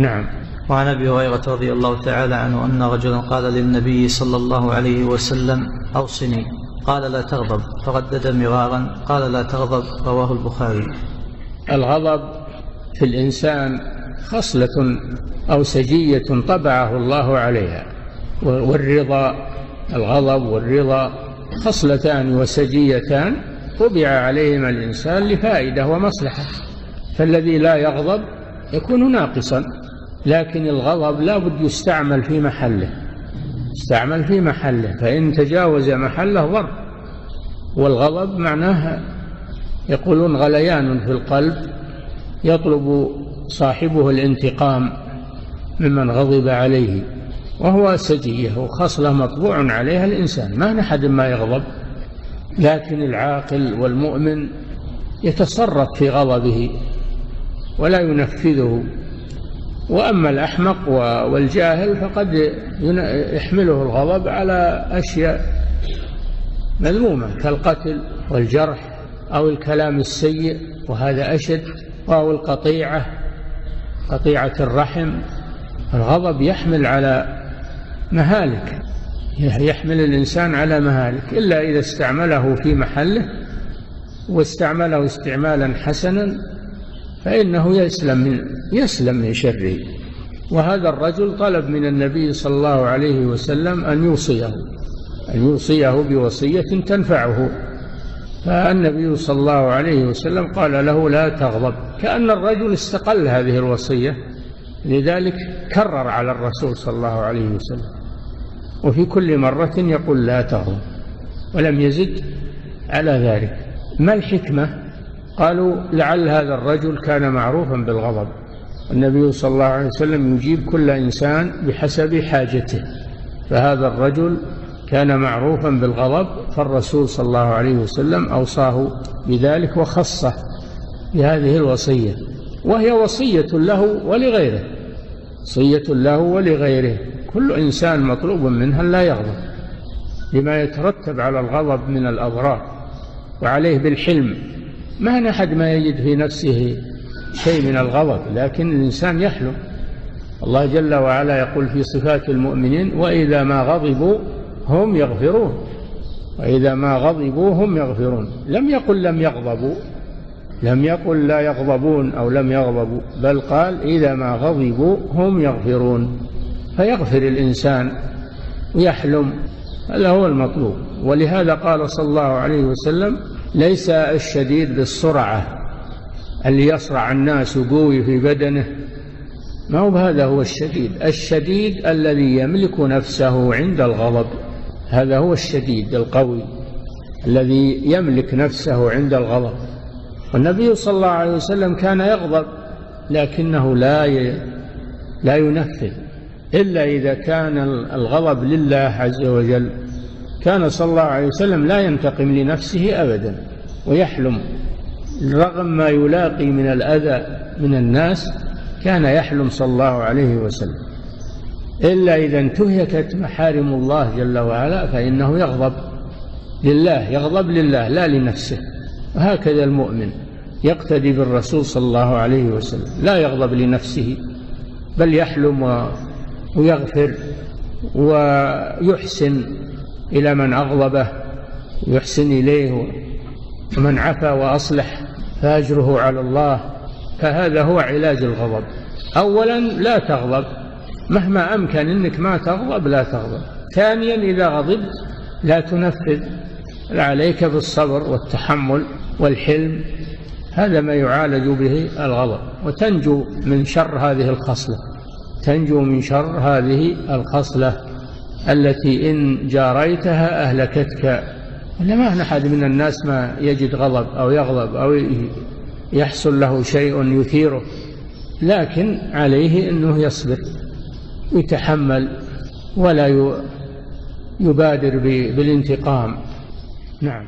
نعم. وعن أبي هريرة رضي الله تعالى عنه أن رجلا قال للنبي صلى الله عليه وسلم أوصني. قال لا تغضب فردد مرارا. قال لا تغضب رواه البخاري. الغضب في الإنسان خصلة أو سجية طبعه الله عليها. والرضا الغضب والرضا خصلتان وسجيتان طبع عليهما الإنسان لفائدة ومصلحة. فالذي لا يغضب يكون ناقصا. لكن الغضب لا بد يستعمل في محله. يستعمل في محله فإن تجاوز محله ضر. والغضب معناه يقولون غليان في القلب يطلب صاحبه الانتقام ممن غضب عليه. وهو سجية وخصلة مطبوع عليها الإنسان. ما نحد ما يغضب. لكن العاقل والمؤمن يتصرف في غضبه ولا ينفذه. وأما الأحمق والجاهل فقد يحمله الغضب على أشياء مذمومة كالقتل والجرح أو الكلام السيء وهذا أشد أو القطيعة قطيعة الرحم. الغضب يحمل على مهالك يحمل الإنسان على مهالك إلا إذا استعمله في محله واستعمله استعمالا حسنا فإنه يسلم من يسلم من شره. وهذا الرجل طلب من النبي صلى الله عليه وسلم أن يوصيه أن يوصيه بوصية تنفعه. فالنبي صلى الله عليه وسلم قال له لا تغضب. كأن الرجل استقل هذه الوصية. لذلك كرر على الرسول صلى الله عليه وسلم. وفي كل مرة يقول لا تغضب. ولم يزد على ذلك. ما الحكمة؟ قالوا لعل هذا الرجل كان معروفا بالغضب. النبي صلى الله عليه وسلم يجيب كل إنسان بحسب حاجته فهذا الرجل كان معروفا بالغضب فالرسول صلى الله عليه وسلم أوصاه بذلك وخصه بهذه الوصية. وهي وصية له ولغيره وصية له ولغيره. كل إنسان مطلوب منه أن لا يغضب لما يترتب على الغضب من الأضرار وعليه بالحلم. ما نحد ما يجد في نفسه شيء من الغضب لكن الإنسان يحلم. الله جل وعلا يقول في صفات المؤمنين وإذا ما غضبوا هم يغفرون وإذا ما غضبوا هم يغفرون. لم يقل لم يغضبوا لم يقل لا يغضبون أو لم يغضبوا بل قال إذا ما غضبوا هم يغفرون. فيغفر الإنسان ويحلم هذا هو المطلوب. ولهذا قال صلى الله عليه وسلم ليس الشديد بالسرعة اللي يصرع الناس وقوي في بدنه. ما هو هذا هو الشديد. الشديد الذي يملك نفسه عند الغضب. هذا هو الشديد القوي الذي يملك نفسه عند الغضب. والنبي صلى الله عليه وسلم كان يغضب لكنه لا لا ينفذ إلا إذا كان الغضب لله عز وجل. كان صلى الله عليه وسلم لا ينتقم لنفسه أبدا ويحلم. رغم ما يلاقي من الأذى من الناس كان يحلم صلى الله عليه وسلم. إلا إذا انتهكت محارم الله جل وعلا فإنه يغضب لله يغضب لله لا لنفسه. وهكذا المؤمن يقتدي بالرسول صلى الله عليه وسلم. لا يغضب لنفسه بل يحلم ويغفر ويحسن. إلى من أغضبه يحسن إليه ومن عفا وأصلح فأجره على الله. فهذا هو علاج الغضب. أولا لا تغضب. مهما أمكن أنك ما تغضب لا تغضب. ثانيا إذا غضبت لا تنفذ. عليك بالصبر والتحمل والحلم. هذا ما يعالج به الغضب. وتنجو من شر هذه الخصلة. تنجو من شر هذه الخصلة. التي إن جاريتها أهلكتك. ولا ما أحد من الناس ما يجد غضب أو يغضب أو يحصل له شيء يثيره. لكن عليه أنه يصبر يتحمل ولا يبادر بالانتقام. نعم.